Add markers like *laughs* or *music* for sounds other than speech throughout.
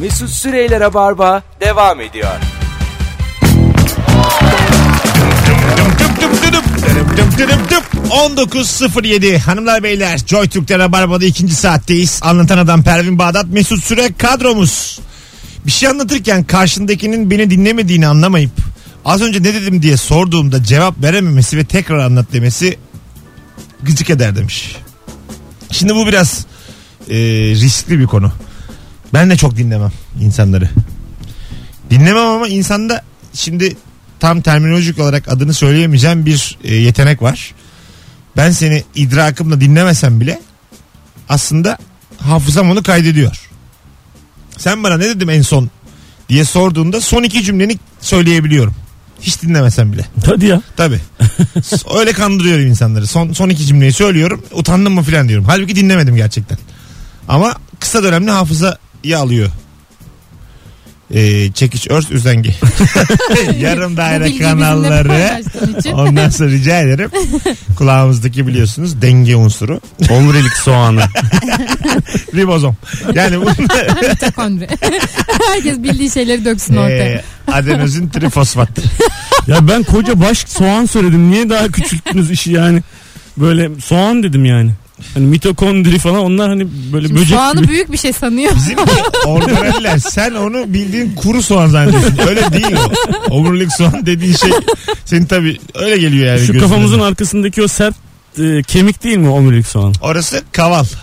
Mesut Süreyler'e barba devam ediyor. Dıp dıp dıdıp, dıdıp dıp dıdıp dıp. 19.07 hanımlar beyler Joy Türk'te Rabarba'da ikinci saatteyiz. Anlatan adam Pervin Bağdat Mesut Süre kadromuz. Bir şey anlatırken karşındakinin beni dinlemediğini anlamayıp az önce ne dedim diye sorduğumda cevap verememesi ve tekrar anlat demesi gıcık eder demiş. Şimdi bu biraz e, riskli bir konu. Ben de çok dinlemem insanları. Dinlemem ama insanda şimdi tam terminolojik olarak adını söyleyemeyeceğim bir e, yetenek var. Ben seni idrakımla dinlemesem bile aslında hafızam onu kaydediyor. Sen bana ne dedim en son diye sorduğunda son iki cümleni söyleyebiliyorum. Hiç dinlemesem bile. Hadi ya. Tabii. *laughs* Öyle kandırıyorum insanları. Son, son iki cümleyi söylüyorum. Utandım mı falan diyorum. Halbuki dinlemedim gerçekten. Ama kısa dönemli hafızayı alıyor. Ee, çekiç örs üzengi. *laughs* Yarım daire kanalları. Ondan sonra rica ederim. Kulağımızdaki biliyorsunuz denge unsuru. Omurilik soğanı. *laughs* Ribozom. Yani bu *laughs* Mitokondri. Herkes bildiği şeyleri döksün ortaya. e, adenozin trifosfat. ya ben koca baş soğan söyledim. Niye daha küçülttünüz işi yani? Böyle soğan dedim yani. Hani mitokondri falan onlar hani böyle Şimdi böcek soğanı gibi. büyük bir şey sanıyor. Bizim organaller sen onu bildiğin kuru soğan zannediyorsun. Öyle değil o. Omurilik soğan dediğin şey senin tabii öyle geliyor yani. Şu gözüne. kafamızın arkasındaki o sert e, kemik değil mi omurilik soğan? Orası kaval. *laughs*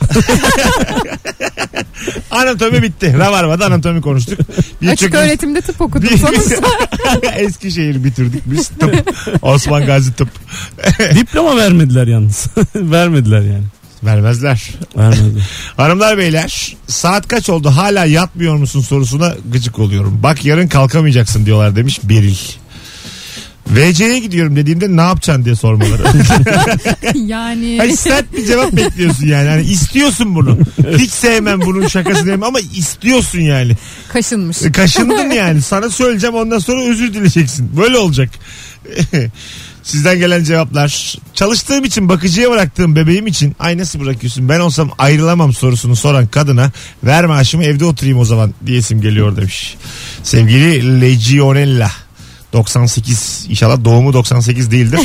anatomi bitti. Rabarba'da anatomi konuştuk. Bir Açık öğretimde tıp okudum Bir- sonuçta. *laughs* Eskişehir bitirdik biz tıp. Osman Gazi tıp. Diploma vermediler yalnız. *laughs* vermediler yani. Vermezler. Vermediler. *laughs* Hanımlar beyler saat kaç oldu hala yatmıyor musun sorusuna gıcık oluyorum. Bak yarın kalkamayacaksın diyorlar demiş Beril. VC'ye gidiyorum dediğimde ne yapacaksın diye sormaları. *laughs* yani Hani sert bir cevap bekliyorsun yani. Hani istiyorsun bunu. Hiç sevmem bunun şakasını yapmam ama istiyorsun yani. kaşınmış. Kaşındın *laughs* yani. Sana söyleyeceğim ondan sonra özür dileyeceksin. Böyle olacak. Sizden gelen cevaplar. Çalıştığım için bakıcıya bıraktığım bebeğim için ay nasıl bırakıyorsun ben olsam ayrılamam sorusunu soran kadına ver maaşımı evde oturayım o zaman diyesim geliyor demiş. Sevgili Legionella 98 inşallah doğumu 98 değildir.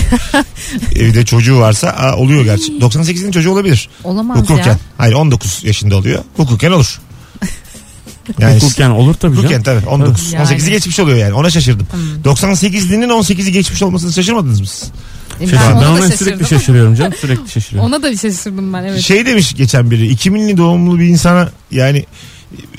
*laughs* Evde çocuğu varsa aa, oluyor gerçi. 98'in çocuğu olabilir. Olamaz Hukuken. ya. Hayır 19 yaşında oluyor. Hukuken olur. Yani Hukuken olur tabii canım. Hukuken tabii 19. Yani. 18'i geçmiş oluyor yani ona şaşırdım. 98'linin 18'i geçmiş olmasını şaşırmadınız mı siz? Şaşırdım. Ben Ben ona da ona sürekli şaşırıyorum canım. Sürekli *laughs* şaşırıyorum. Ona da bir şaşırdım ben evet. Şey demiş geçen biri 2000'li doğumlu bir insana yani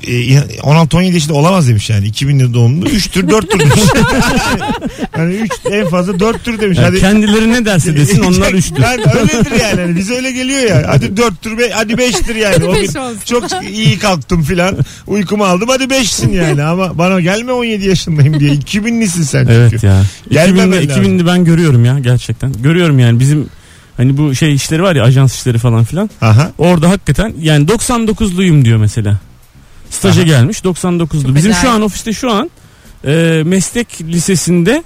16-17 yaşında olamaz demiş yani 2000'li doğumlu 3'tür 4'tür demiş. *laughs* yani 3 en fazla 4'tür demiş. Yani Hadi kendileri ne derse desin *laughs* onlar üçtür. Yani öyledir yani. Hani bize öyle geliyor ya. Hadi 4'tür be, hadi 5'tir yani. Hadi O beş gün olsun. çok iyi kalktım filan. Uykumu aldım. Hadi 5'sin yani. Ama bana gelme 17 yaşındayım diye. 2000'lisin sen çünkü. Evet ya. Gelmemen 2000'de, lazım. 2000'de ben görüyorum ya gerçekten. Görüyorum yani bizim hani bu şey işleri var ya ajans işleri falan filan. Aha. Orada hakikaten yani 99'luyum diyor mesela. Staja Aha. gelmiş 99'lu. Çok Bizim acayip. şu an ofiste şu an e, meslek lisesinde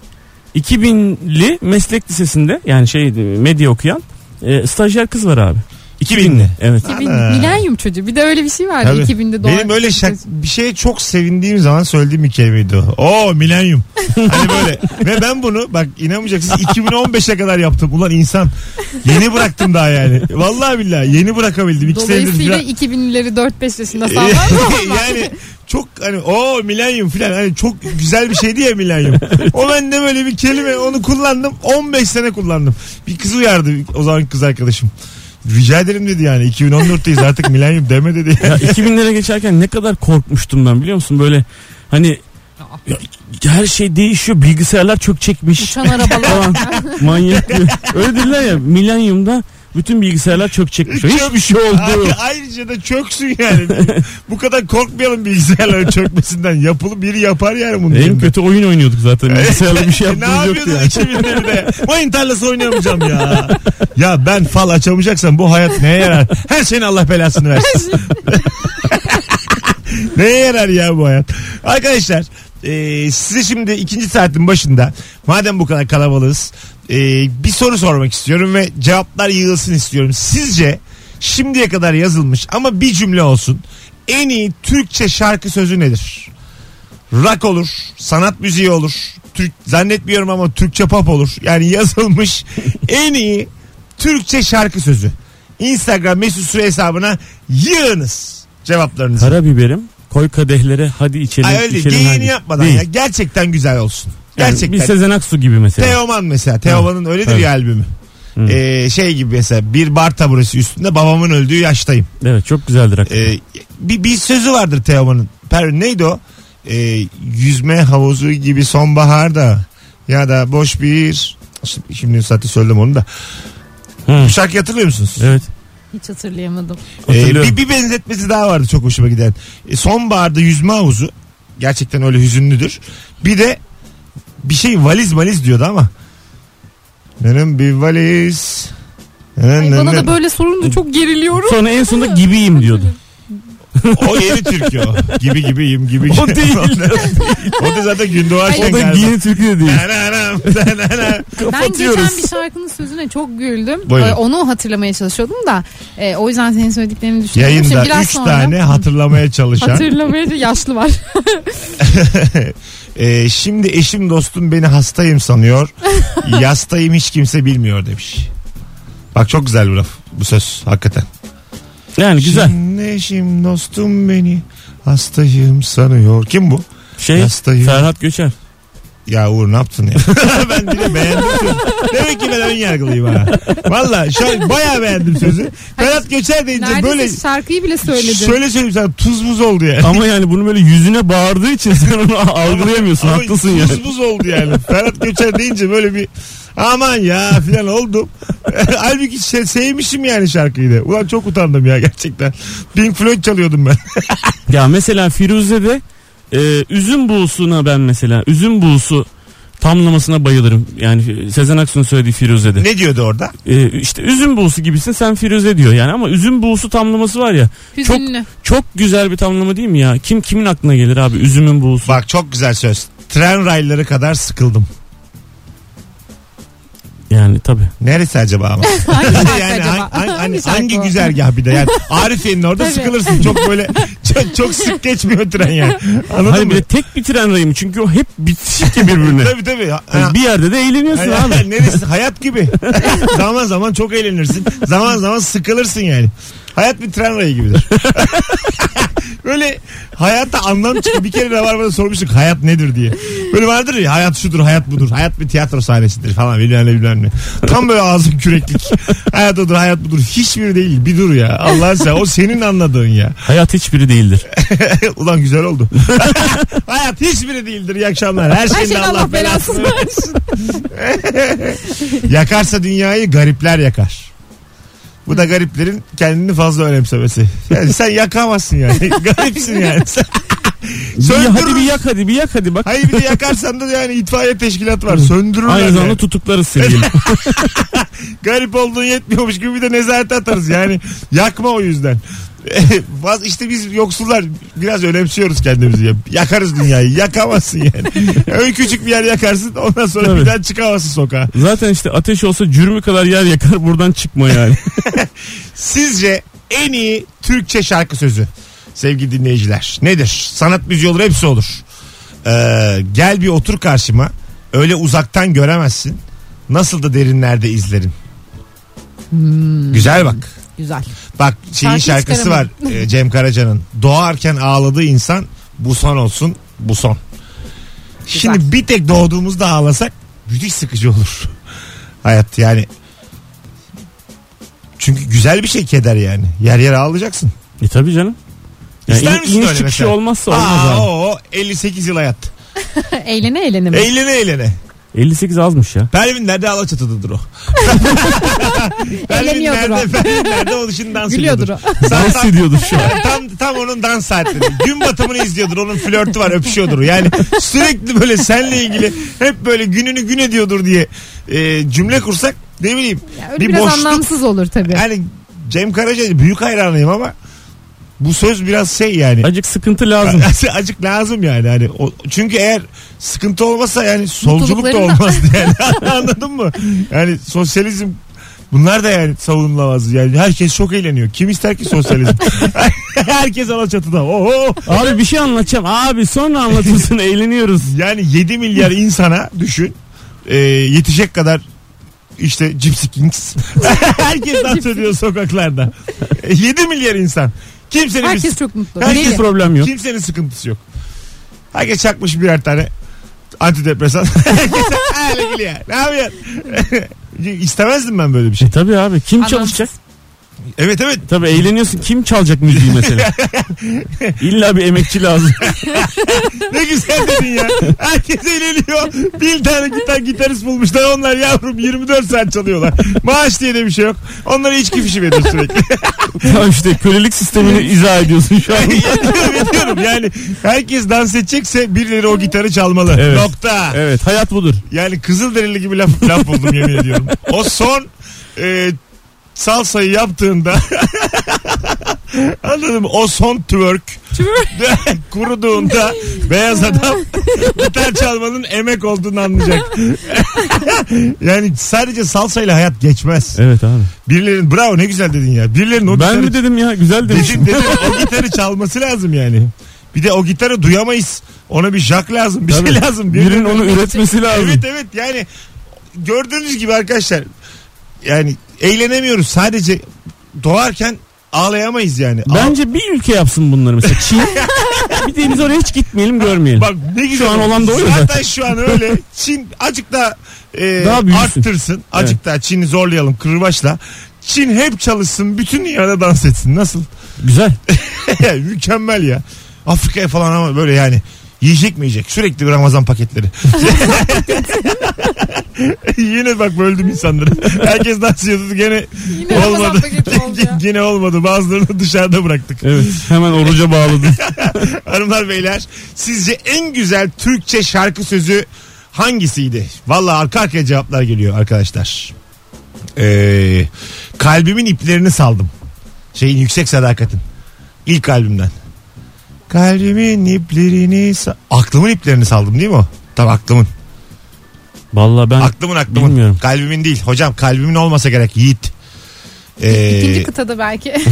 2000'li meslek lisesinde yani şey medya okuyan e, stajyer kız var abi. 2000'li. Evet. 2000, Ana. milenyum çocuğu. Bir de öyle bir şey vardı Tabii. 2000'de doğan. Benim öyle şak, bir şeye çok sevindiğim zaman söylediğim bir kelimeydi o. Oo milenyum. *laughs* hani böyle. Ve ben bunu bak inanmayacaksınız 2015'e kadar yaptım. Ulan insan yeni bıraktım daha yani. Vallahi billahi yeni bırakabildim. İki Dolayısıyla falan. 2000'leri 4-5 yaşında sallar mı? *laughs* yani çok hani o milenyum falan hani çok güzel bir şeydi ya milenyum. O ben de böyle bir kelime onu kullandım 15 sene kullandım. Bir kız uyardı o zaman kız arkadaşım. Rica ederim dedi yani 2014'teyiz artık *laughs* milenyum deme dedi. Ya 2000'lere geçerken ne kadar korkmuştum ben biliyor musun? Böyle hani ya, her şey değişiyor. Bilgisayarlar çok çekmiş. Uçan arabalar. *laughs* Falan. Manyak. *laughs* Öyle dediler ya milenyumda bütün bilgisayarlar çök çekmiş. Hiçbir şey oldu. Ay- ayrıca da çöksün yani. Bu kadar korkmayalım bilgisayarların *laughs* çökmesinden. Yapılı biri yapar yani bunu. En kötü oyun oynuyorduk zaten. Bilgisayarla bir şey *laughs* E, ne yapmamız yoktu yapıyordun yani. 2000'de bir de? Mayın tarlası oynayamayacağım ya. Ya ben fal açamayacaksam bu hayat neye yarar? Her şeyin Allah belasını versin. *laughs* neye yarar ya bu hayat? Arkadaşlar e, size şimdi ikinci saatin başında madem bu kadar kalabalığız e, bir soru sormak istiyorum ve cevaplar yığılsın istiyorum. Sizce şimdiye kadar yazılmış ama bir cümle olsun en iyi Türkçe şarkı sözü nedir? Rock olur, sanat müziği olur. Türk zannetmiyorum ama Türkçe pop olur. Yani *laughs* yazılmış en iyi Türkçe şarkı sözü. Instagram mesut süre hesabına yığınız cevaplarınızı. Karabiberim koy kadehlere hadi içelim. Ay öyle içelim hadi. yapmadan Değil. ya. Gerçekten güzel olsun. Gerçekten. bir Sezen Aksu gibi mesela. Teoman mesela. Teoman'ın öyledir Evet. ya albümü. Ee, şey gibi mesela bir bar taburesi üstünde babamın öldüğü yaştayım. Evet çok güzeldir hakikaten. Ee, bir, bir sözü vardır Teoman'ın. Per, neydi o? Ee, yüzme havuzu gibi sonbaharda ya da boş bir Şimdi- şimdi zaten söyledim onu da. Hı. Bu şarkıyı hatırlıyor musunuz? Evet. Hiç hatırlayamadım. Ee, bir, bir benzetmesi daha vardı çok hoşuma giden. Ee, sonbaharda yüzme havuzu gerçekten öyle hüzünlüdür. Bir de bir şey valiz valiz diyordu ama. Benim bir valiz. Ay, bana da böyle sorunca çok geriliyorum. Sonra en sonunda gibiyim diyordu. O yeni türkü o. Gibi gibiyim gibi. O değil. *laughs* o da zaten Gündoğar'ken O da galiba. yeni türkü de değil. Dananam, dananam. *laughs* Ben geçen bir şarkının sözüne çok güldüm. Buyurun. Ee, onu hatırlamaya çalışıyordum da. e, o yüzden senin söylediklerini düşündüm. Yayında Şimdi biraz 3 sonra- tane hatırlamaya çalışan. Hatırlamaya yaşlı var. Ee, *laughs* şimdi eşim dostum beni hastayım sanıyor. Yastayım hiç kimse bilmiyor demiş. Bak çok güzel bu laf. Bu söz hakikaten. Yani güzel. Şimdi eşim dostum beni hastayım sanıyor. Kim bu? Şey Hastayım. Ferhat Göçer. Ya Uğur ne yaptın ya? *laughs* *laughs* ben bir de beğendim sözü. Demek ki ben ön yargılıyım ha. Valla şu an bayağı beğendim sözü. Ferhat Göçer deyince Neredeyse böyle şarkıyı bile söyledin. şöyle söyleyeyim sana tuz buz oldu yani. Ama yani bunu böyle yüzüne bağırdığı için sen onu *laughs* algılayamıyorsun. Ama Haklısın yani. Tuz buz oldu yani. Ferhat Göçer deyince böyle bir aman ya filan oldum. *laughs* Halbuki şey, sevmişim yani şarkıyı da. Ulan çok utandım ya gerçekten. Pink Floyd çalıyordum ben. *laughs* Ya mesela Firuze'de e, üzüm buğusuna ben mesela üzüm buğusu tamlamasına bayılırım. Yani Sezen Aksu'nun söylediği Firuze'de. ne diyordu orada? E, işte üzüm buğusu gibisin sen Firuze diyor yani ama üzüm buğusu tamlaması var ya Hüzünlü. çok güzel bir tamlama değil mi ya? Kim kimin aklına gelir abi üzümün buğusu? Bak çok güzel söz. Tren rayları kadar sıkıldım. Yani tabi. Neresi acaba ama? *laughs* Hangi şarkı yani acaba? hangi, hangi, Hangi şarkı hangi o? güzergah bir de yani *laughs* Arifiye'nin orada Tabii. sıkılırsın çok böyle *laughs* çok, çok sık geçmiyor tren yani anladın Hayır mı? bir de tek bir tren rayı mı? Çünkü o hep bitişik ya birbirine. tabii tabii Yani bir yerde de eğleniyorsun Yani abi. neresi hayat gibi zaman zaman çok eğlenirsin zaman zaman sıkılırsın yani hayat bir tren rayı gibidir böyle hayatta anlam çıkıyor bir kere Rabarba'da sormuştuk hayat nedir diye böyle vardır ya hayat şudur hayat budur hayat bir tiyatro sahnesidir falan bilmem ne bilmem ne tam böyle ağzın küreklik hayat odur hayat budur hiçbiri değil bir dur ya Allah sen o senin anladığın ya Hayat hiçbiri değildir. *laughs* Ulan güzel oldu. *laughs* Hayat hiçbiri değildir. İyi akşamlar. Her Her şeyin Allah, Allah belasını belasını versin. *laughs* Yakarsa dünyayı garipler yakar. Bu da gariplerin kendini fazla önemsemesi. Yani sen yakamazsın yani. *laughs* Garipsin yani. Sen- Bir, *laughs* hadi bir yak hadi bir yak hadi bak. Hayır bir de yakarsan da yani itfaiye teşkilatı var. Söndürürler. Aynı zamanda yani. tutuklarız sevgilim. *laughs* Garip olduğun yetmiyormuş gibi bir de nezarete atarız yani. Yakma o yüzden. *laughs* Baz işte biz yoksullar biraz önemsiyoruz kendimizi. ya. Yakarız dünyayı. Yakamazsın yani. *laughs* Öyle küçük bir yer yakarsın ondan sonra Tabii. bir daha çıkamazsın sokağa. Zaten işte ateş olsa cürmü kadar yer yakar buradan çıkma yani. *laughs* Sizce en iyi Türkçe şarkı sözü sevgili dinleyiciler nedir? Sanat müziği olur hepsi olur. Ee, gel bir otur karşıma. Öyle uzaktan göremezsin. Nasıl da derinlerde izlerim. Güzel bak. Güzel. Bak şeyin Şarkı şarkısı var çıkaramadım. e, *laughs* Cem Karaca'nın. Doğarken ağladığı insan bu son olsun bu son. Şimdi bir tek doğduğumuzda ağlasak müthiş sıkıcı olur. *laughs* Hayat yani. Çünkü güzel bir şey keder yani. Yer yer ağlayacaksın. e tabi canım. Yani İster in- misin iniş öyle çıkışı mesela? olmazsa olmaz Aa, abi. o 58 yıl hayat. *laughs* eğlene eğlene mi? Eğlene eğlene. 58 azmış ya. Pervin nerede Alaçatı'dadır o. *laughs* Pervin Eğleniyordur nerede, o. *laughs* Pervin nerede o dışında dans Gülüyordur ediyordur. o. Dans ediyordur şu an. tam tam onun dans saatleri. Gün batımını izliyordur. Onun flörtü var, öpüşüyordur. Yani sürekli böyle senle ilgili hep böyle gününü gün ediyordur diye e, cümle kursak ne bileyim. Ya öyle bir biraz boşluk. anlamsız olur tabii. Yani Cem Karaca büyük hayranıyım ama bu söz biraz şey yani. Acık sıkıntı lazım. *laughs* Acık lazım yani. Hani o, çünkü eğer sıkıntı olmasa yani solculuk da olmazdı *laughs* yani. *laughs* Anladın mı? Yani sosyalizm Bunlar da yani savunulamaz. Yani herkes çok eğleniyor. Kim ister ki sosyalizm? herkes alaçatıda. Oho. Abi bir şey anlatacağım. Abi sonra anlatırsın eğleniyoruz. Yani 7 milyar insana düşün. Ee, yetecek kadar işte Gypsy Kings. Herkes dans ediyor sokaklarda. 7 milyar insan. Kimsenin bir- Herkes çok mutlu. Herkes Deli. problem yok. Kimsenin sıkıntısı yok. Herkes çakmış birer tane antidepresan. *laughs* Herkes *laughs* öyle gülüyor. Ne yapıyorsun? *laughs* İstemezdim ben böyle bir şey. E tabii abi kim Anlamsız. çalışacak? Evet evet. Tabii eğleniyorsun. Kim çalacak müziği mesela? *laughs* İlla bir emekçi lazım. *laughs* Ne güzel dedin ya. Herkes eğleniyor. Bir tane gitar gitarist bulmuşlar. Onlar yavrum 24 saat çalıyorlar. Maaş diye de bir şey yok. Onlara içki fişi veriyor sürekli. *laughs* ya işte kölelik sistemini izah ediyorsun şu an. Ediyorum, ediyorum. Yani herkes dans edecekse birileri o gitarı çalmalı. Evet. Nokta. Evet hayat budur. Yani Kızılderili gibi laf, laf buldum yemin ediyorum. O son e, salsayı yaptığında *laughs* anladın mı? O son twerk *laughs* kuruduğunda beyaz adam *laughs* gitar çalmanın emek olduğunu anlayacak. yani sadece salsayla hayat geçmez. Evet abi. Birilerinin bravo ne güzel dedin ya. Birilerinin o Ben gitarı, mi dedim ya güzel demişim. dedim, dedim, o gitarı çalması lazım yani. Bir de o gitarı duyamayız. Ona bir jack lazım. Bir Tabii. şey lazım. Birinin onu üretmesi lazım. Evet evet yani gördüğünüz gibi arkadaşlar yani eğlenemiyoruz sadece doğarken ağlayamayız yani. Bence bir ülke yapsın bunları mesela Çin. *laughs* bir de biz oraya hiç gitmeyelim görmeyelim. Bak ne güzel. Şu an olan da o Zaten zaten. şu an öyle. Çin azıcık da e, Daha büyüsün. arttırsın. Azıcık daha Çin'i zorlayalım kırbaçla. Çin hep çalışsın. Bütün dünyada dans etsin. Nasıl? Güzel. *laughs* Mükemmel ya. Afrika'ya falan ama böyle yani yiyecek mi yiyecek? Sürekli bir Ramazan paketleri. *laughs* Yine bak böldüm insanları. Herkes dans ediyordu gene Yine olmadı. oldu ya. *laughs* Yine olmadı. Bazılarını dışarıda bıraktık. Evet hemen oruca bağladım. *laughs* Hanımlar beyler sizce en güzel Türkçe şarkı sözü hangisiydi? Vallahi arka arkaya cevaplar geliyor arkadaşlar. Ee, kalbimin iplerini saldım. Şeyin yüksek sadakatin. İlk albümden. Kalbimin iplerini sa- Aklımın iplerini saldım değil mi o? Tabii aklımın. Vallahi ben Aklımın aklımın. bilmiyorum. Kalbimin değil. Hocam kalbimin olmasa gerek Yiğit. Ee, İkinci kıtada belki. *laughs*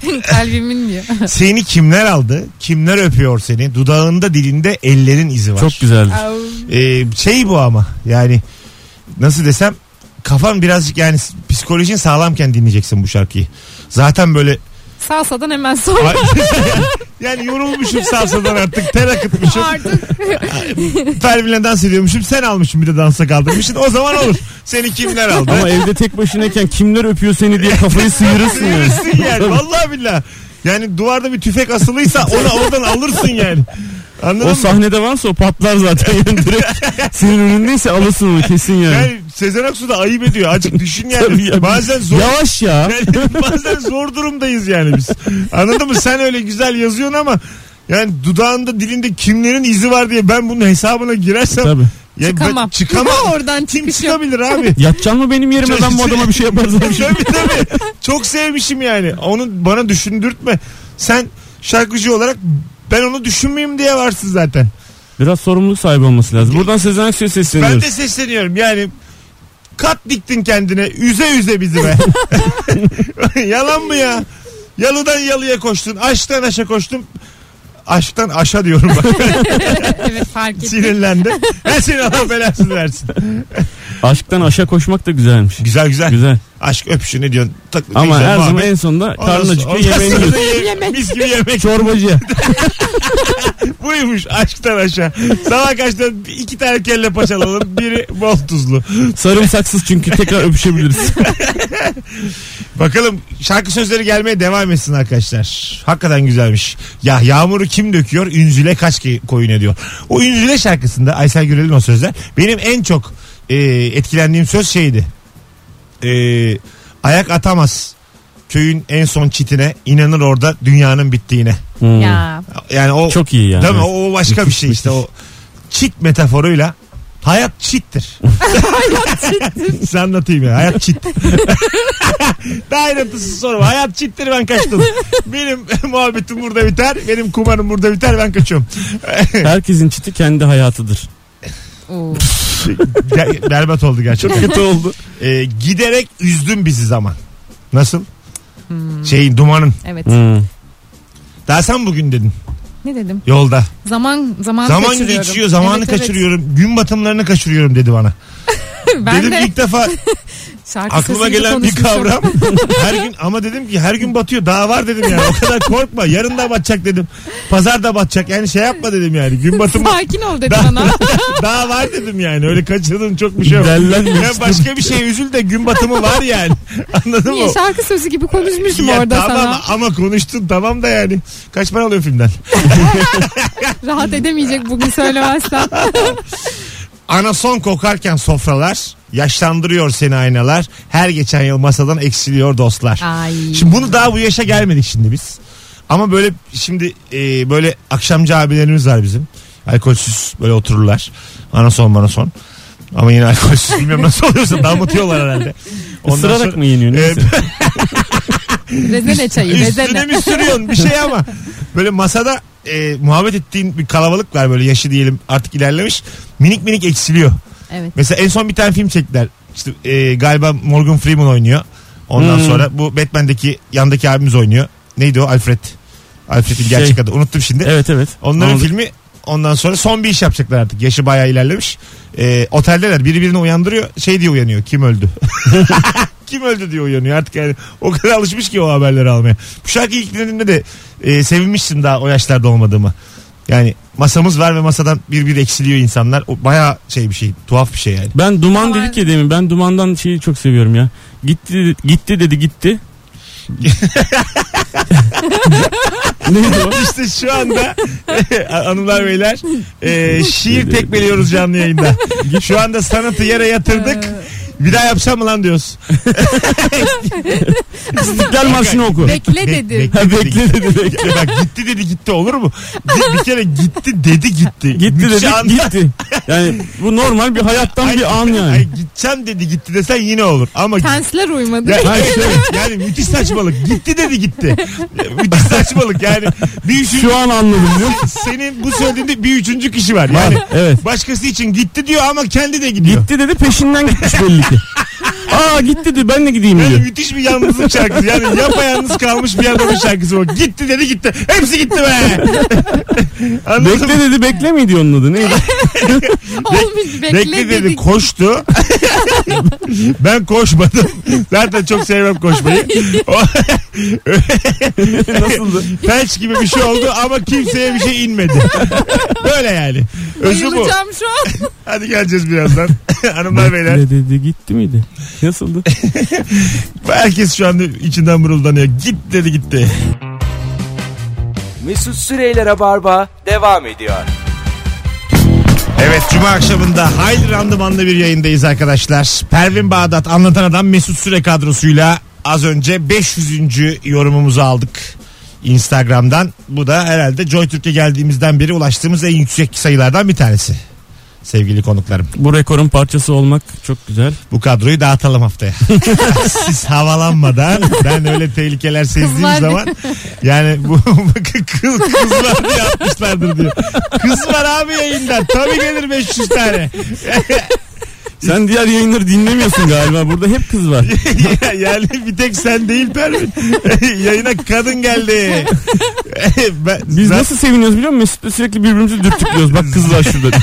*laughs* Kalbimin diyor. seni kimler aldı? Kimler öpüyor seni? Dudağında dilinde ellerin izi var. çok güzeldi. Au. Ee, şey bu ama yani nasıl desem kafan birazcık yani psikolojin sağlamken dinleyeceksin bu şarkıyı. Zaten böyle Salsadan hemen sonra. *laughs* yani yorulmuşum salsadan artık ter akıtmışım. Artık *laughs* Pervin'le dans ediyormuşum sen almışsın bir de dansa kaldırmışsın o zaman olur. Seni kimler aldı? Ama evde tek başınayken kimler öpüyor seni diye kafayı sıyırırsın yani. Sıyırırsın yani vallahi billah. Yani duvarda bir tüfek asılıysa onu oradan alırsın yani. Anladın O mı? sahnede varsa o patlar zaten yani direkt. *laughs* Senin önündeyse alırsın onu kesin yani. Yani Sezen Aksu da ayıp ediyor. Azıcık düşün yani. ya, Bazen zor Yavaş ya. *laughs* Yani bazen zor durumdayız yani biz. Anladın mı? Sen öyle güzel yazıyorsun ama yani dudağında dilinde kimlerin izi var diye ben bunun hesabına girersem Tabii. ya ben çıkamam. çıkamam. *laughs* Oradan Kim çıkış yok. çıkabilir abi? *laughs* Yatacaksın mı benim yerime ben bu adama bir şey yaparsam bir tabii tabii. Çok sevmişim yani. Onu bana düşündürtme. Sen şarkıcı olarak ben onu düşünmeyeyim diye varsın zaten. Biraz sorumluluk sahibi olması lazım. Buradan Sezen Aksu'ya Ben sesleniyoruz. de sesleniyorum yani kat diktin kendine üze üze bizi be. *laughs* Yalan mı ya? Yalıdan yalıya koştun. Aşktan aşa koştun. Aşktan aşa diyorum bak. *laughs* Evet fark ettim. Sinirlendim. Ben seni Allah belasını versin. *laughs* Aşktan aşağı koşmak da güzelmiş. Güzel güzel. Güzel. Aşk öpüşü ne diyorsun? Tak, Ama güzel her zaman en sonunda karnın acıkıyor yemeğini yiyorsun. Mis gibi yemek. Çorbacı. *laughs* Buymuş aşktan aşağı. Sabah kaçta iki tane kelle paça alalım. Biri bol tuzlu. Sarımsaksız çünkü tekrar öpüşebiliriz. *laughs* Bakalım şarkı sözleri gelmeye devam etsin arkadaşlar. Hakikaten güzelmiş. Ya yağmuru kim döküyor? Ünzüle kaç ki- koyun ediyor. O Ünzüle şarkısında Aysel Gürel'in o sözler. Benim en çok e, etkilendiğim söz şeydi. E, ayak atamaz köyün en son çitine inanır orada dünyanın bittiğine. Hmm. Ya. Yani o Çok iyi yani. Değil mi? O başka bir şey işte o çit metaforuyla hayat çittir. *laughs* hayat çittir. Size anlatayım ya. Hayat çit. *laughs* Daha ayrıntısı sorma. Hayat çittir ben kaçtım. Benim *laughs* muhabbetim burada biter. Benim kumarım burada biter ben kaçıyorum. Herkesin çiti kendi hayatıdır. *laughs* Ger- berbat oldu gerçekten. Kötü oldu. Ee, giderek üzdün bizi zaman. Nasıl? Şeyin dumanın. Evet. Hmm. Daha sen bugün dedin Ne dedim? yolda. Zaman zaman Zaman kaçırıyorum. geçiyor zamanı Evet, evet. kaçırıyorum. Gün batımlarını kaçırıyorum dedi bana. *laughs* ben dedim de ilk defa *laughs* şarkı aklıma gelen bir kavram. *laughs* her gün ama dedim ki her gün batıyor. Daha var dedim yani. O kadar korkma. Yarın da batacak dedim. Pazar da batacak. Yani şey yapma dedim yani. Gün batımı *laughs* Sakin ol dedi daha, bana. *laughs* daha var dedim yani. Öyle kaçırdığın çok bir şey yok. Ya başka bir şey üzül de gün batımı var yani. Anladın Niye mı? şarkı sözü gibi konuşmuşum Ya orada tamam sana. ama konuştun tamam da yani. Kaç para alıyor filmden? Rahat edemeyecek bugün söylemezsem. Anason kokarken sofralar, yaşlandırıyor seni aynalar. Her geçen yıl masadan eksiliyor dostlar. Ay. Şimdi bunu daha bu yaşa gelmedik şimdi biz. Ama böyle şimdi e, böyle akşamcı abilerimiz var bizim. Alkolsüz böyle otururlar. Anason banason. Ama yine alkolsüz *laughs* bilmiyorum nasıl oluyorsa damıtıyorlar herhalde. Ondan Isırarak sonra- mı yeniyor? Neyse. *laughs* Rezene çayı Üstüne rezene. mi sürüyorsun bir şey ama. Böyle masada e, muhabbet ettiğin bir kalabalık var böyle yaşı diyelim artık ilerlemiş. Minik minik eksiliyor. Evet. Mesela en son bir tane film çektiler. İşte e, galiba Morgan Freeman oynuyor. Ondan Hmm. sonra bu Batman'deki yandaki abimiz oynuyor. Neydi o? Alfred. Alfred'in Şey. gerçek adı. Unuttum şimdi. Evet evet. Onların filmi ondan sonra son bir iş yapacaklar artık. Yaşı bayağı ilerlemiş. E, oteldeler. Biri birini uyandırıyor. Şey diye uyanıyor. Kim öldü? *laughs* *laughs* Kim öldü diye uyanıyor. Artık yani o kadar alışmış ki o haberleri almaya. Bu şarkıyı ilk dinlediğimde de e, sevinmiştim daha o yaşlarda olmadığımı. Yani masamız var ve masadan bir bir eksiliyor insanlar. O bayağı şey bir şey. Tuhaf bir şey yani. Ben duman Ama- dedik ya demin. Ben dumandan şeyi çok seviyorum ya. Gitti gitti dedi gitti. *laughs* Neydi o? İşte şu anda hanımlar beyler e, şiir tekmeliyoruz canlı yayında. Şu anda sanatı yere yatırdık. Bir daha yapsam mı lan diyoruz. İstiklal *laughs* Marşı'nı oku. Bekle dedi. Ha, bekle dedi. Bekle. Bak gitti dedi gitti olur mu? Bir kere gitti dedi gitti. Gitti Müthiş dedi anda- gitti. Yani bu normal bir hayattan Ay- bir an yani. Ay, gideceğim dedi gitti desen yine olur. Ama Tensler uymadı. Ya, Ha, evet, evet. yani müthiş saçmalık. Gitti dedi gitti. müthiş saçmalık yani. Bir üçüncü, Şu an anladım diyor. senin bu söylediğinde bir üçüncü kişi var. Yani Var, evet. başkası için gitti diyor ama kendi de gidiyor. Gitti dedi peşinden gitmiş belli ki. *laughs* Aa gitti dedi ben de gideyim Yani diyor. müthiş bir yalnızlık şarkısı. Yani yapayalnız kalmış bir adamın şarkısı bu. Gitti dedi gitti. Hepsi gitti be. *laughs* Anladın mı? Bekle dedi bekle miydi onun adı neydi? *laughs* Olmuş bekle, Bekle dedi dedik. koştu. ben koşmadım. Zaten çok sevmem koşmayı. Nasıldı? Felç gibi bir şey oldu ama kimseye bir şey inmedi. Böyle yani. Özü bu. Bayılacağım şu an. *laughs* Hadi geleceğiz birazdan. *laughs* Hanımlar beyler. Bekle dedi gitti miydi? Nasıldı? *laughs* Herkes şu anda içinden mırıldanıyor. Git dedi gitti. Mesut Süreyler'e barba devam ediyor. Evet Cuma akşamında hayli randımanlı bir yayındayız arkadaşlar. Pervin Bağdat anlatan adam Mesut Süre kadrosuyla az önce 500. yorumumuzu aldık. Instagram'dan. Bu da herhalde Joy Türkiye geldiğimizden beri ulaştığımız en yüksek sayılardan bir tanesi. Sevgili konuklarım. Bu rekorun parçası olmak çok güzel. Bu kadroyu dağıtalım haftaya. *laughs* Siz havalanmadan ben öyle tehlikeler *laughs* sezdiğim Kızlar- zaman yani bu kız, kızlar diye atmışlardır diyor. Kız var abi yayında. Tabii gelir 500 tane. *laughs* Sen diğer yayınları dinlemiyorsun galiba. Burada hep kız var. *laughs* yani bir tek sen değil Pervin. *laughs* Yayına kadın geldi. *laughs* ben, Biz zaten, nasıl seviniyoruz biliyor musun? Mesut'la sürekli birbirimizi dürtüklüyoruz. Bak kız var şurada.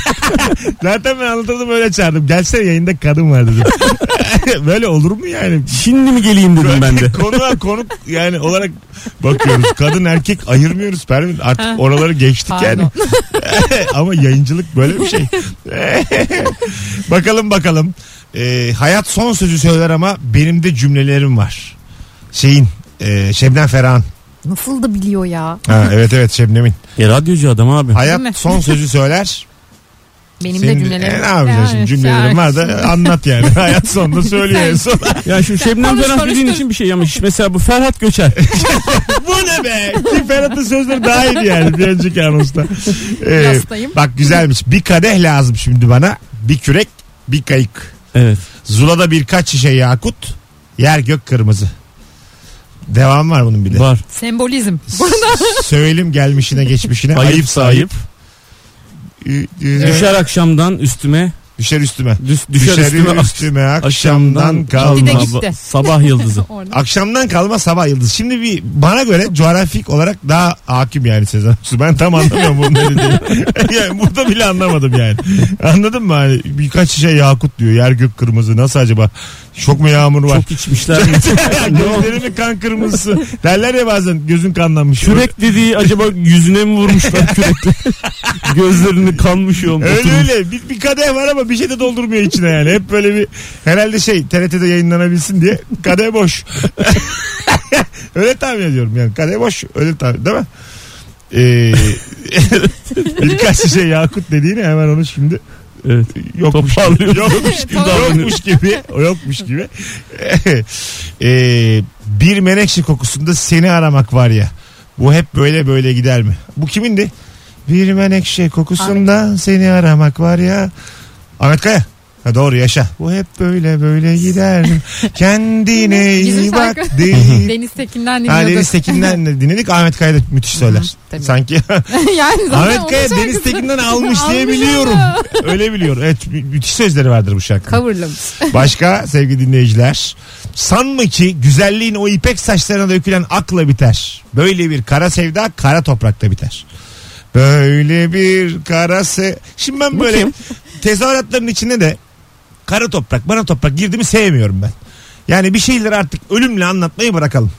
zaten ben anlatırdım öyle çağırdım. Gelsene yayında kadın var dedim. Böyle olur mu yani? Şimdi mi geleyim dedim ben de. Konuğa konuk yani olarak bakıyoruz. Kadın erkek ayırmıyoruz Pervin. Artık oraları geçtik Pardon. yani. Ama yayıncılık böyle bir şey. bakalım bakalım. Ee, hayat son sözü söyler ama benim de cümlelerim var. Şeyin e, Şebnem Ferah'ın. Nasıl da biliyor ya. Ha, evet evet Şebnem'in. *laughs* E radyocu adam abi. Hayat son sözü söyler. Benim Senin- de cümlelerim. E, ne yapacaksın şimdi Yani, cümlelerim var da anlat yani. *laughs* Hayat sonunda söylüyor en son. *laughs* Ya şu Şebnem Ferah dediğin için bir şey yamış. Mesela bu Ferhat Göçer. Bu ne be? Ki Ferhat'ın sözleri daha iyiydi yani bir önceki anonsta. Ee, Yastayım. bak güzelmiş. Bir kadeh lazım şimdi bana. Bir kürek, bir kayık. Evet. Zula'da birkaç şişe yakut. Yer gök kırmızı. Devam var bunun bir de. Var. Sembolizm. Söyleyeyim gelmişine geçmişine. Ayıp Ayıp sahip. sahip. Düşer akşamdan üstüme Düşer üstüme. Düş, düşer üstüme üstüme akşamdan kalma. Kalma. gitti. Sabah yıldızı. *laughs* Akşamdan kalma sabah yıldız. Şimdi bir bana göre coğrafik olarak daha hakim yani Sezen Aksu. Ben tam anlamıyorum dediğini. *laughs* yani burada bile anlamadım yani. Anladın mı? Hani birkaç şey yakut diyor. Yer gök kırmızı. Nasıl acaba? Çok mu yağmur var? Çok içmişler. mi? *laughs* Ne o? Gözlerimi kan kırmızısı. Derler ya bazen gözün kanlanmış. Kürek dediği acaba yüzüne mi vurmuşlar kürekle? Gözlerini kanmış yolun. Öyle öyle. Bir, bir kadeh var ama bir şey de doldurmuyor içine yani. Hep böyle bir herhalde şey TRT'de yayınlanabilsin diye kadeh boş. *laughs* öyle tahmin ediyorum yani. Kadeh boş. Öyle tahmin değil mi? Ee, *laughs* birkaç şey Yakut dediğini hemen onu şimdi Evet. yokmuş gibi, yokmuş, *laughs* yokmuş gibi yokmuş gibi Ee, bir menekşe kokusunda seni aramak var ya bu hep böyle böyle gider mi bu kimindi bir menekşe kokusunda seni aramak var ya Ahmet Kaya Ha doğru yaşa. Bu hep böyle böyle gider. *laughs* Kendine Bizim iyi bak. *laughs* şarkı. Değil. Deniz Tekin'den Ha, dinliyorduk. Deniz Tekin'den de dinledik. Ahmet Kaya da müthiş söyler. tabii. Sanki *laughs* yani zaten Ahmet onun Kaya şarkısı. Deniz Tekin'den almış diye Almış biliyorum. Öyle biliyorum. Evet mü- müthiş sözleri vardır bu şarkı. Coverlamış. Başka sevgili dinleyiciler. Sanma ki güzelliğin o ipek saçlarına dökülen akla biter. Böyle bir kara sevda kara toprakta biter. Böyle bir kara se... Şimdi ben böyle? Tezahüratların içine de kara toprak, bana toprak girdi mi sevmiyorum ben. Yani bir şeyleri artık ölümle anlatmayı bırakalım.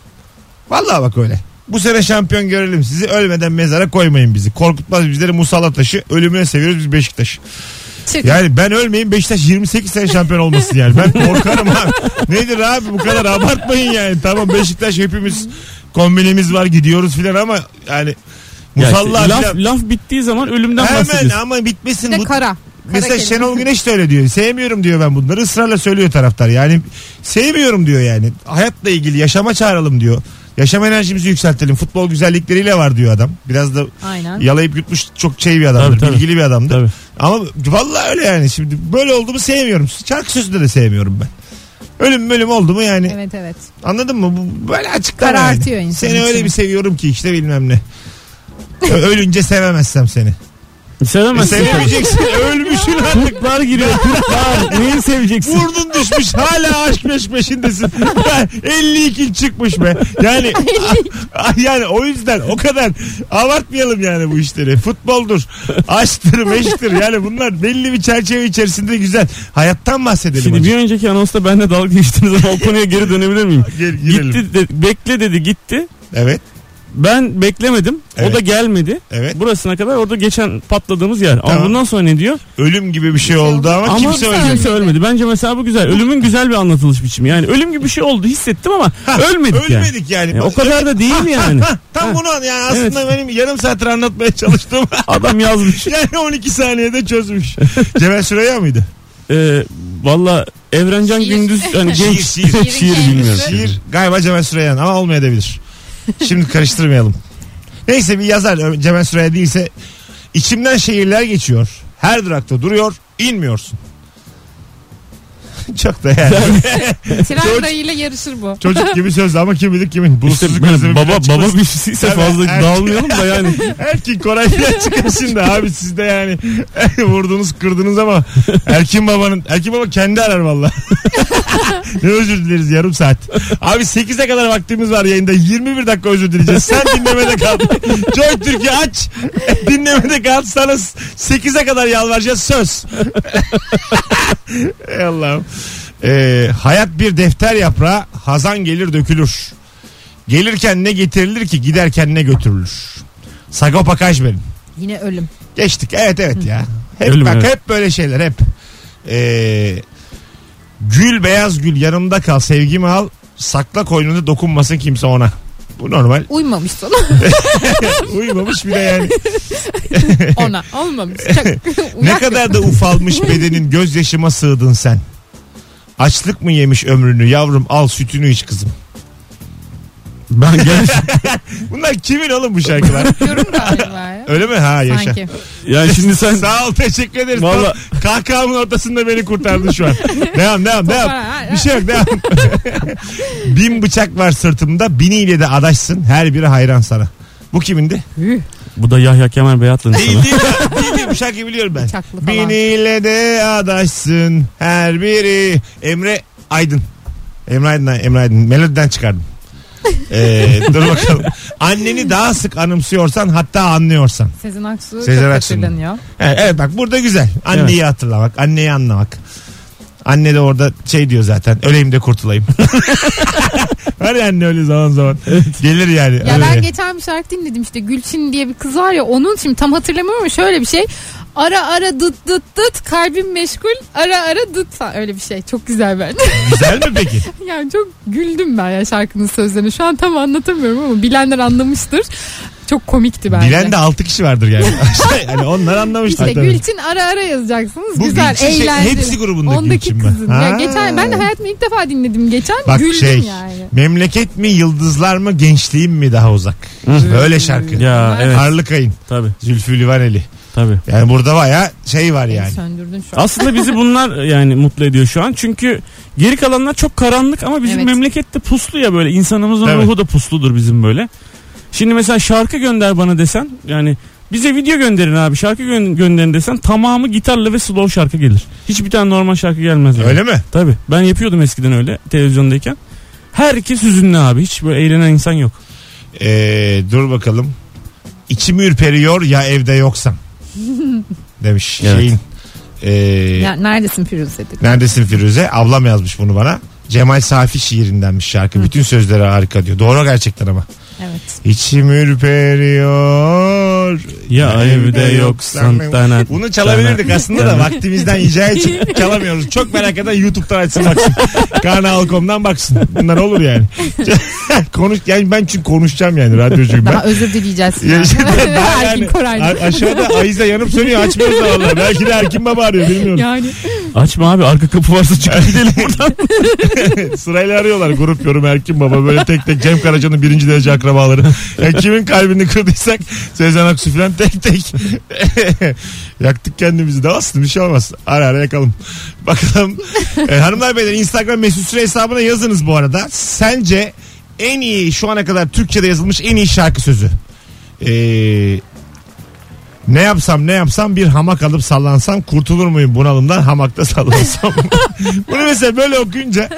Vallahi bak öyle. Bu sene şampiyon görelim sizi. Ölmeden mezara koymayın bizi. Korkutmaz bizleri Musalla taşı. Ölümüne seviyoruz biz Beşiktaş. Çık. Yani ben ölmeyeyim Beşiktaş 28 sene şampiyon olmasın yani. Ben korkarım abi. Nedir abi bu kadar abartmayın yani. Tamam Beşiktaş hepimiz kombinimiz var gidiyoruz filan ama yani Ya işte Musalla laf, laf bittiği zaman ölümden Hemen bahsediyorsun. ama bitmesin. Bir de Bu- kara. Kara Mesela kelime. Şenol Güneş de öyle diyor. Sevmiyorum diyor ben bunları. Israrla söylüyor taraftar. Yani sevmiyorum diyor yani. Hayatla ilgili yaşama çağıralım diyor. Yaşam enerjimizi yükseltelim. Futbol güzellikleriyle var diyor adam. Biraz da Aynen. yalayıp yutmuş çok şey bir adamdır. Tabii, tabii. Bilgili bir adamdır. Tabii. Ama vallahi öyle yani. Şimdi böyle oldu mu sevmiyorum. Şarkı sözünde de sevmiyorum ben. Ölüm ölüm oldu mu yani Evet evet. anladın mı? Bu böyle Karartıyor yani. Seni öyle içini. bir seviyorum ki işte bilmem ne. Ölünce sevemezsem seni. Sevemezsin. Sevemeyeceksin. Ölmüşsün artık. Kurtlar giriyor kurtlar. Neyi seveceksin? Vurdun düşmüş hala aşk peş peşindesin. *laughs* 52 çıkmış be. Yani a- *laughs* yani o yüzden o kadar abartmayalım yani bu işleri. Futboldur, aşktır, meşktir. Yani bunlar belli bir çerçeve içerisinde güzel. Hayattan bahsedelim. Şimdi hacı. bir önceki anonsta benimle dalga geçtiniz ama o konuya geri dönebilir miyim? Gel- girelim. Gitti de- bekle dedi gitti. Evet. Ben beklemedim. Evet. O da gelmedi. Evet. Burasına kadar orada geçen patladığımız yer. Tamam. Ama bundan sonra ne diyor? Ölüm gibi bir şey oldu ama, Ama kimse ölmedi. kimse ölmedi. Bence mesela bu güzel. Ölümün güzel bir anlatılış biçimi. Yani ölüm gibi bir şey oldu hissettim ama ölmedik, yani. Ölmedik yani. E, o kadar da değil yani. Ha, tam bunu an- yani aslında benim yarım saattir anlatmaya çalıştığım *laughs* Adam yazmış. *laughs* yani 12 saniyede çözmüş. Cemal Süreyya mıydı? Ee, Valla Evrencan Şiir. Gündüz yani *laughs* Şiir, genç şiir. şiir, Şiirin bilmiyorum. Şiir galiba Cemal Süreyya'nın ama olmayabilir. Şimdi karıştırmayalım. Neyse bir yazar Cemal Süreyya değilse içimden şehirler geçiyor. Her durakta duruyor inmiyorsun. *laughs* Çok da yani. Tren *laughs* rayıyla yarışır bu. Çocuk gibi söz ama kim bilir kimin. İşte Bulutsuzluk baba baba birisiyse Tabii, fazla erkek- dağılmayalım da yani. *laughs* Erkin Koray falan çıkar şimdi abi siz de yani vurdunuz kırdınız ama Erkin babanın Erkin baba kendi arar valla. ne özür dileriz yarım saat. Abi 8'e kadar vaktimiz var yayında 21 dakika özür dileyeceğiz. Sen dinlemede kal. Joy Türkiye aç. dinlemede kal. Sana 8'e kadar yalvaracağız söz. Ey Allah'ım. Ee, hayat bir defter yaprağı hazan gelir dökülür. Gelirken ne getirilir ki giderken ne götürülür. Sagopa Kajmer'in. Yine ölüm. Geçtik evet evet ya. Hep Ölüm, bak evet. hep böyle şeyler hep. Ee, gül beyaz gül yanımda kal sevgimi al. Sakla koynunda dokunmasın kimse ona. Bu normal. Uymamış sana. *laughs* Uyumamış bir de yani. Ona. Olmamış. Çok Ne kadar da ufalmış bedenin gözyaşıma sığdın sen. Açlık mı yemiş ömrünü yavrum al sütünü iç kızım. Ben gerçekten *laughs* Bunlar kimin oğlum bu şarkılar? yapıyorum galiba ya. Öyle mi? Ha yaşa. Sanki. yani şimdi sen Sağ ol teşekkür ederiz. Valla- Tam Kahkahamın ortasında beni kurtardın şu an. devam devam devam. Bir şey yok devam. Bin bıçak var sırtımda biniyle de adaşsın her biri hayran sana. Bu kimindi? Bu da Yahya Kemal Beyatlı'nın sana. değil? Değil değil bu şarkıyı biliyorum ben. Bıçaklı falan. Beniyle de adaşsın her biri. Emre Aydın. Emre Aydın, Emre Aydın. Melodiden çıkardım. Ee, dur bakalım. Anneni daha sık anımsıyorsan hatta anlıyorsan. Sezen Aksu Sezen çok Aksu'nun. hatırlanıyor. Evet, evet bak burada güzel. Anneyi hatırlamak, anneyi anlamak. Anne de orada şey diyor zaten. Öleyim de kurtulayım. *laughs* Var ya anne öyle zaman zaman. Gelir yani. Ya öyle. ben geçen bir şarkı dinledim işte Gülçin diye bir kız var ya onun şimdi tam hatırlamıyorum ama şöyle bir şey. Ara ara dıt dıt dıt kalbim meşgul ara ara dıt falan öyle bir şey. Çok güzel bence. *laughs* Güzel mi peki? yani çok güldüm ben ya şarkının sözlerini. Şu an tam anlatamıyorum ama bilenler anlamıştır. Çok komikti bence. Bilen de 6 kişi vardır yani. *laughs* *laughs* Şey, hani onlar anlamışlar İşte tabii. Gülçin ara ara yazacaksınız. Bu Güzel, Gülçin şey, eğlenceli. hepsi grubundaki Ondaki Gülçin mi? kızın. Ha. Ya geçen ben de hayatımda ilk defa dinledim geçen. Bak güldüm şey yani. memleket mi yıldızlar mı gençliğim mi daha uzak. Böyle şarkı. Ya evet Harlıkayın. tabi Zülfü Livaneli. tabi. Yani burada baya şey var Beni yani. Söndürdün şu an. Aslında bizi bunlar *laughs* yani mutlu ediyor şu an. Çünkü geri kalanlar çok karanlık ama bizim Evet. memlekette puslu ya böyle. insanımızın Evet. ruhu da pusludur bizim böyle. Şimdi mesela şarkı gönder bana desen yani bize video gönderin abi şarkı gö- gönderin desen tamamı gitarla ve slow şarkı gelir. Hiçbir tane normal şarkı gelmez. Yani. Öyle mi? Tabi ben yapıyordum eskiden öyle televizyondayken. Herkes hüzünlü abi hiç böyle eğlenen insan yok. Ee, dur bakalım. İçim ürperiyor ya evde yoksan. *laughs* Demiş Evet. şeyin. Ee, Ya, neredesin Firuze dedik. Neredesin Firuze? Ablam yazmış bunu bana. Cemal Safi şiirindenmiş şarkı. Bütün sözleri harika diyor. Doğru gerçekten ama. Evet. İçim ürperiyor. Ya evde yoksan. Tanat, Bunu çalabilirdik aslında da vaktimizden icaret *laughs* için çalamıyoruz. Çok merak eden YouTube'dan açsın baksın. Karnal.com'dan baksın. Bunlar olur yani. *laughs* Konuş, yani ben çünkü konuşacağım yani radyocuyum ben. Daha özür dileyeceğiz. Ya *laughs* Yani. işte daha Erkin yani, aşağıda Ayize yanıp sönüyor açmıyoruz da. Belki de Erkin Baba arıyor bilmiyorum. Yani Açma abi arka kapı varsa çıkıp gidelim buradan. *laughs* Sırayla arıyorlar grup yorum Erkin Baba böyle tek tek Cem Karaca'nın birinci derece akrabaları. Yani kimin kalbini kırdıysak Sezen Aksu falan tek tek *laughs* yaktık kendimizi de aslında bir şey olmaz. Ara ara yakalım. Bakalım e, hanımlar beyler Instagram mesut süre hesabına yazınız bu arada. Sence en iyi şu ana kadar Türkçe'de yazılmış en iyi şarkı sözü. Eee ne yapsam ne yapsam bir hamak alıp sallansam kurtulur muyum bunalımdan hamakta sallansam. *laughs* Bunu mesela böyle okuyunca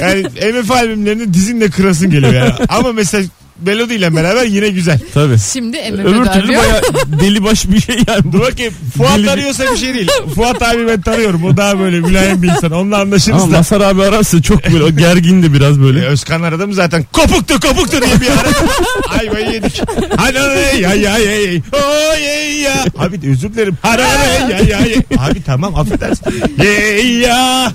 yani MF albümlerini dizinle kırasın geliyor yani. Ama mesela melodiyle beraber yine güzel. Tabii. şimdi Öbür MM'de türlü arıyor. baya deli baş bir şey yani. Dur bakayım Fuat Deli- arıyorsa bir şey değil. Fuat abi ben tanıyorum. O daha böyle mülayim bir insan. Onunla anlaşırız Ama da. Masar abi ararsa çok böyle o gergindi biraz E, böyle. Özkan aradı mı zaten kopuktu kopuktu diye bir ara. Ayvayı yedik. Ay ay ay ay. Oy ey ya. Abi özür dilerim. Hadi ay ay ay. Abi tamam affedersin. Ey ya.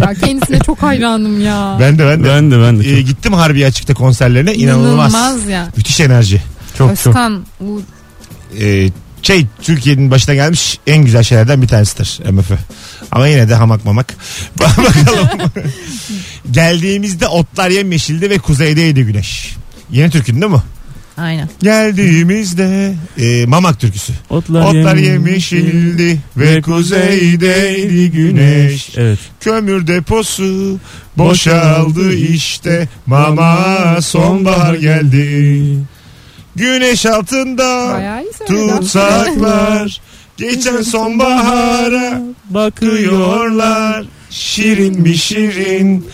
Ya kendisine çok hayranım ya. Ben de ben de. Ben de ben de. Ee, gittim Harbiye açıkta konserlerine inanılmaz. İnanılmaz ya. Müthiş enerji. Çok çok. Özkan bu Ee, şey Türkiye'nin başına gelmiş en güzel şeylerden bir tanesidir MF. Ama yine de hamak mamak. *laughs* Bak- Bakalım. *laughs* Geldiğimizde otlar yemyeşildi ve kuzeydeydi güneş. Yeni türkün değil mi? Aynen. Geldiğimizde e, Mamak türküsü. Otlar, Otlar yem- yemişildi ve kuzeydeydi güneş. Evet. Kömür deposu boşaldı işte. Mama sonbahar geldi. Güneş altında Bayağı iyi söyledi. tutsaklar *laughs* geçen sonbahara bakıyorlar. Şirin mi şirin.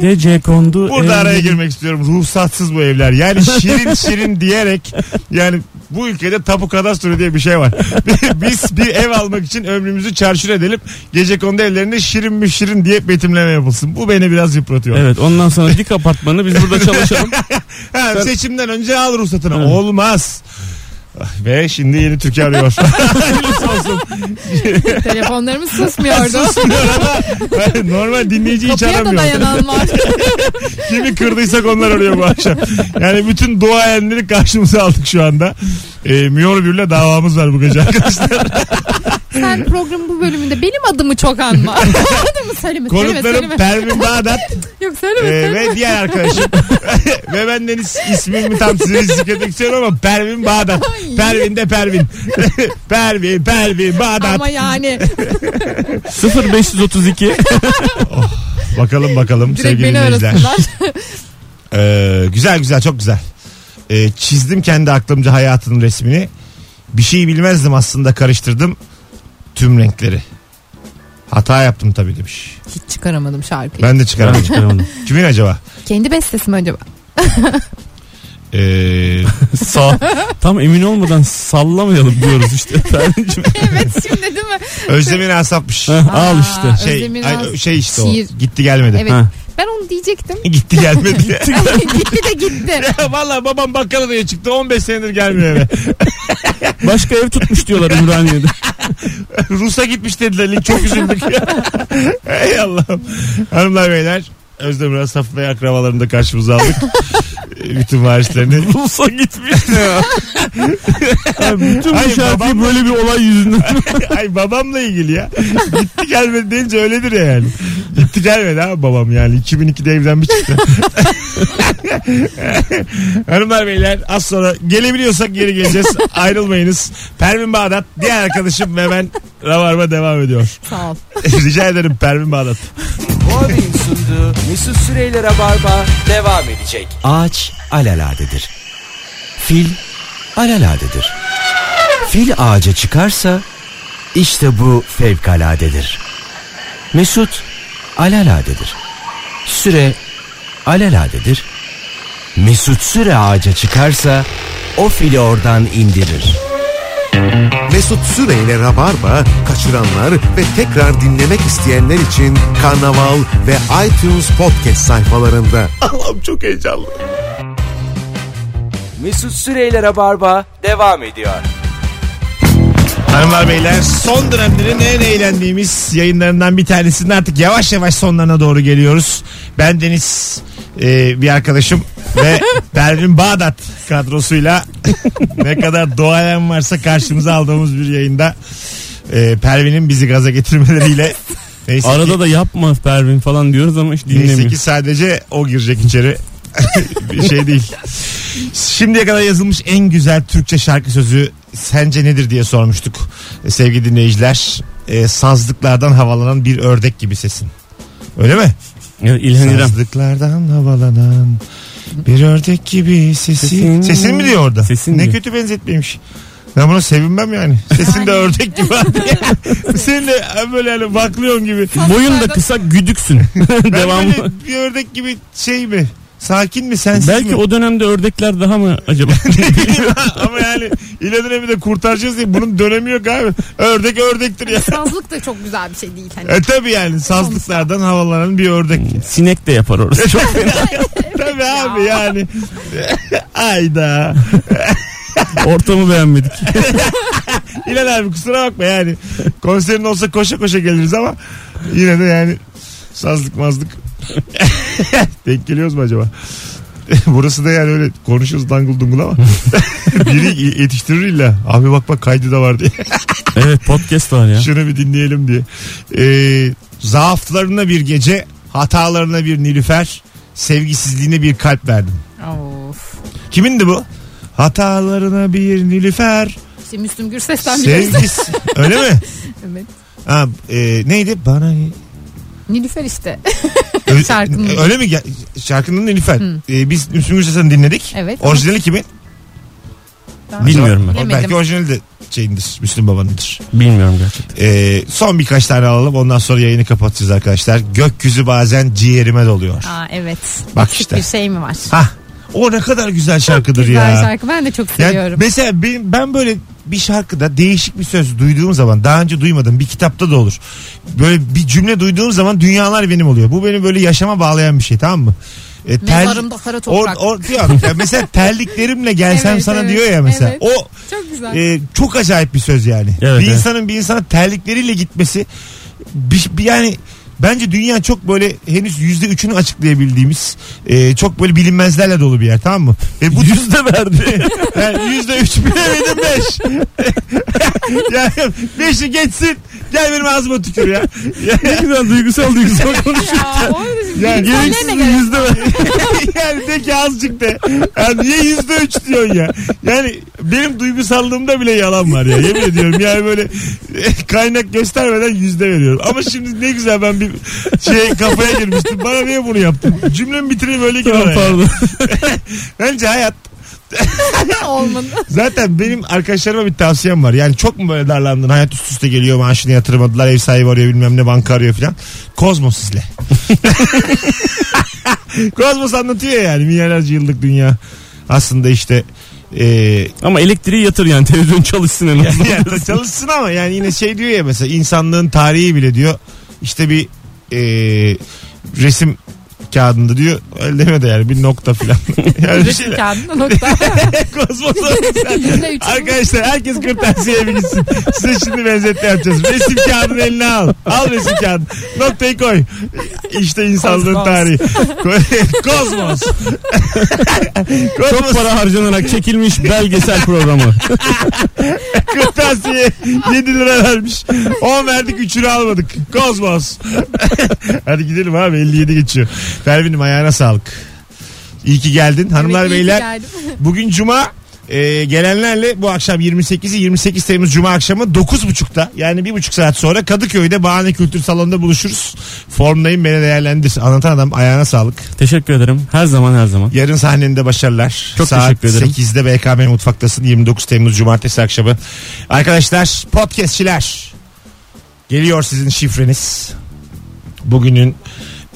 Gece kondu. Burada araya evleri- girmek istiyorum. Ruhsatsız bu evler. Yani *laughs* şirin şirin diyerek yani bu ülkede tapu kadastro diye bir şey var. *laughs* Biz bir ev almak için ömrümüzü çarşır edelim. Gece kondu evlerinde şirin mi şirin diye betimleme yapılsın. Bu beni biraz yıpratıyor. Evet ondan sonra dik apartmanı biz burada *laughs* çalışalım. Ha, Sen- Seçimden önce al ruhsatını. Hı. Olmaz. Ve şimdi yeni Türkiye arıyor. *laughs* Hayırlısı olsun. Telefonlarımız susmuyordu. *laughs* Susmuyor ama normal dinleyici hiç Kapıya da aramıyor. dayanan var. *laughs* Kimi kırdıysak onlar arıyor bu akşam. Yani bütün duayenleri karşımıza aldık şu anda. E, Miyor Bür'le davamız var bu gece arkadaşlar. Sen programın bu bölümünde benim adımı çok anma. *laughs* adımı söyleme söyleme Konuklarım söyleme. Pervin Bağdat *laughs* Yok söyleme e, söyleme. ve diğer arkadaşım. *laughs* ve benden is- ismimi tam size zikretmek istiyorum ama Pervin Bağdat. Pervin de Pervin. Pervin, Pervin, Bağdat. Ama yani 0532 Bakalım bakalım direkt sevgili beni dinleyiciler. Ee, güzel güzel çok güzel. Ee, çizdim kendi aklımca hayatının resmini. Bir şey bilmezdim aslında karıştırdım tüm renkleri. Hata yaptım tabii demiş. Hiç çıkaramadım şarkıyı. Ben de Ben çıkaramadım. çıkaramadım. *laughs* Kimin acaba? Kendi bestesi mi acaba? Ee, *laughs* Sağ, tam emin olmadan sallamayalım diyoruz işte. *laughs* Evet şimdi değil mi? Özlem'in asapmış. Al işte. Şey, ay- As- şey işte şiir. o. Gitti gelmedi. Evet. Ha. Ben onu diyecektim. Gitti gelmedi. gitti de gitti. Valla babam bakkala diye çıktı 15 senedir gelmiyor eve. Başka ev tutmuş diyorlar Ümraniye'de. *laughs* Rus'a gitmiş dediler. Çok üzüldük. *laughs* Ey Allah'ım. Hanımlar beyler Özdemir Asaf ve akrabalarını da karşımıza aldık. *laughs* Bütün varislerini. *laughs* Rus'a gitmiş? *laughs* Abi bütün bu Hayır, şarkı babam- böyle bir olay yüzünden. Ay babamla ilgili ya. Gitti gelmedi deyince öyledir ya yani. Gitti gelmedi ha babam yani. 2002'de evlenmiş çıktı. Hanımlar beyler az sonra gelebiliyorsak geri geleceğiz. Ayrılmayınız. Pervin Bağdat diğer arkadaşım ve ben Ravarma devam ediyor. Sağ ol. Rica ederim Pervin Bağdat. Huawei'in sunduğu Mesut Süreyler'e barba devam edecek. Ağaç alaladedir. Fil alaladedir. Fil ağaca çıkarsa işte bu fevkaladedir. Mesut alaladedir. Süre alaladedir. Mesut süre ağaca çıkarsa o fili oradan indirir. Mesut Süreyle Rabarba kaçıranlar ve tekrar dinlemek isteyenler için Karnaval ve iTunes Podcast sayfalarında. Allah'ım çok heyecanlı. Mesut Süreyler'e barba devam ediyor. Hanımlar beyler son dönemlerin en eğlendiğimiz yayınlarından bir tanesinin artık yavaş yavaş sonlarına doğru geliyoruz. Ben Deniz e, bir arkadaşım ve *laughs* Pervin Bağdat kadrosuyla ne kadar doğayan varsa karşımıza aldığımız bir yayında e, Pervin'in bizi gaza getirmeleriyle neyse Arada ki, da yapma Pervin falan diyoruz ama hiç neyse dinlemiyor. ki sadece o girecek içeri. Bir *laughs* şey değil. Şimdiye kadar yazılmış en güzel Türkçe şarkı sözü sence nedir diye sormuştuk e, sevgili dinleyiciler. E, sazlıklardan havalanan bir ördek gibi sesin. Öyle mi? Evet, İlhan İrem. Sazlıklardan havalanan bir ördek gibi sesi. Sesin- Sesin mi diyor orada? Sesin ne diyor. kötü benzetmeymiş. Ben buna sevinmem yani. Sesin de ördek gibi. *laughs* Senin de böyle hani baklıyorsun gibi. Boyun da kısa güdüksün. *laughs* Ben Devamlı. böyle bir ördek gibi şey mi? Sakin mi sensiz Belki mi? o dönemde ördekler daha mı acaba? *laughs* Ama yani İlhan İrem'i de kurtaracağız diye bunun dönemi yok abi. Ördek ördektir ya. Sazlık da çok güzel bir şey değil. Hani. E tabi yani sazlıklardan havalanan bir ördek. Sinek de yapar orası. Çok *laughs* tabi abi yani. Ayda. ortamı beğenmedik. *laughs* İlhan abi kusura bakma yani. Konserin olsa koşa koşa geliriz ama yine de yani sazlık mazlık. *laughs* Denk geliyoruz mu acaba? *laughs* Burası da yani öyle konuşuyoruz dangıl dungul ama *laughs* biri yetiştirir illa. Abi bak bak kaydı da var diye. Evet podcast var ya. Şunu bir dinleyelim diye. Ee, zaaflarına bir gece, hatalarına bir nilüfer, sevgisizliğine bir kalp verdim. Of. Kimindi bu? Hatalarına bir nilüfer, İşte Müslüm Gürses'ten biliyorsun. sevgisi. Öyle mi? Evet. Ha, e, neydi? Bana Nilüfer işte. Ö- *laughs* Şarkının- Öyle mi? Şarkının Nilüfer. Ee, biz Müslüm Gürses'ten dinledik. Evet. Orijinali kimin? Bilmiyorum ben. O Bilemedim. belki orijinali de şeyindir. Müslüm babanındır. Bilmiyorum gerçekten. Ee, son birkaç tane alalım. Ondan sonra yayını kapatacağız arkadaşlar. Gökyüzü bazen ciğerime doluyor. Aa evet. Bak Küçük işte. bir şey mi var? Hah. O ne kadar güzel şarkıdır Güzel ya. şarkı. Ben de çok Yani seviyorum. mesela benim, ben böyle bir şarkıda değişik bir söz duyduğum zaman daha önce duymadım bir kitapta da olur. Böyle bir cümle duyduğum zaman dünyalar benim oluyor. Bu beni böyle yaşama bağlayan bir şey tamam mı? E, tel- Mezarımda kara Or, toprak. or, yok. Ya mesela terliklerimle gelsem Evet, sana evet, diyor ya mesela. evet. O Çok güzel. e, çok acayip bir söz yani. Evet, bir evet. insanın bir insana terlikleriyle gitmesi bir, bir yani bence dünya çok böyle henüz yüzde üçünü açıklayabildiğimiz e, çok böyle bilinmezlerle dolu bir yer tamam mı? E, bu Yüzde verdi. *laughs* yüzde üç bilemedim beş. *laughs* yani beşi geçsin. Gel benim ağzıma tükür ya. ne güzel duygusal duygusal konuşuyor. ya, o Yani Gereksiz bir yüzde ver. *laughs* yani de ki azıcık de. Yani niye yüzde üç diyorsun ya? Yani benim duygusallığımda bile yalan var ya. Yemin ediyorum yani böyle kaynak göstermeden yüzde veriyorum. Ama şimdi ne güzel ben bir *laughs* şey kafaya girmiştim. Bana niye bunu yaptın? Cümlemi bitireyim öyle gibi. Tamam, bana ya. pardon. *laughs* Bence hayat *laughs* Olmadı. Zaten benim arkadaşlarıma bir tavsiyem var. Yani çok mu böyle darlandın? Hayat üst üste geliyor maaşını yatırmadılar. Ev sahibi arıyor bilmem ne banka arıyor filan. Kozmos izle. Kozmos anlatıyor yani milyarlarca yıllık dünya. Aslında işte e, Ama elektriği yatır yani televizyon çalışsın en azından. yani çalışsın ama yani yine şey diyor ya mesela insanlığın tarihi bile diyor işte bir e, resim kağıdında diyor öyle demiyor da yani bir nokta filan. *laughs* yani bir şey kağıdında nokta. *laughs* Üç. Arkadaşlar herkes kırtasiyeye bir gitsin. Size şimdi benzetme yapacağız. Resim kağıdını eline al. Al resim kağıdını. Noktayı koy. İşte insanlığın Kozmos. tarihi. Kozmos. *laughs* Çok Kozmos para harcanarak çekilmiş belgesel programı. kırtasiye 7 lira vermiş. 10 verdik 3'ünü almadık. Kozmos. Hadi gidelim abi 57 geçiyor. Pervin'im ayağına sağlık. İyi ki geldin. Hanımlar Evet, beyler. *laughs* Bugün Cuma e, gelenlerle bu akşam 28'i 28 Temmuz Cuma akşamı 9.30'da yani bir buçuk saat sonra Kadıköy'de Bahane Kültür Salonu'nda buluşuruz. Formdayım beni değerlendir. Anlatan adam ayağına sağlık. Teşekkür ederim. Her zaman her zaman. Yarın sahnende başarılar. Çok Saat teşekkür ederim. 8'de BKM Mutfak'tasın 29 Temmuz Cumartesi akşamı. Arkadaşlar podcastçiler geliyor sizin şifreniz. Bugünün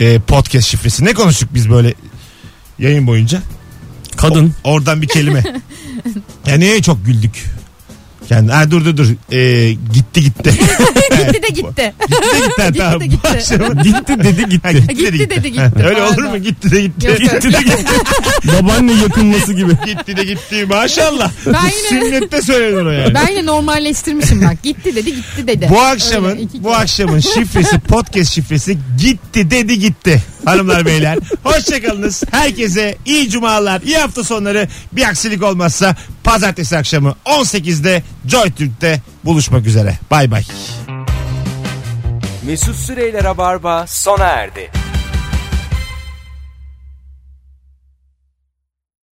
e, podcast şifresi. Ne konuştuk biz böyle yayın boyunca? Kadın. Oradan bir kelime. *laughs* ya neye çok güldük? Yani ha, dur dur dur. Ee, gitti gitti. *laughs* *laughs* gitti de gitti. gitti de gitti. ha, Gitti tamam. de gitti. Akşamın- Gitti dedi Ha, gitti. gitti, de Gitti gitti. dedi gitti. Ha, Öyle olur Pardon. mu? Gitti de gitti. Yok, yok. Gitti de *laughs* gitti. Babaanne yakınması gibi. gitti de gitti. Maşallah. Ben yine- Sünnette söylenir o yani. Ben yine normalleştirmişim bak. Gitti dedi gitti dedi. Bu akşamın Öyle, iki bu kere. akşamın şifresi podcast şifresi gitti dedi gitti. Hanımlar beyler hoşçakalınız. Herkese iyi cumalar, iyi hafta sonları. Bir aksilik olmazsa pazartesi akşamı 18'de Joy Türk'te buluşmak üzere. Bay bay. Mesut Süreyler'e barba sona erdi.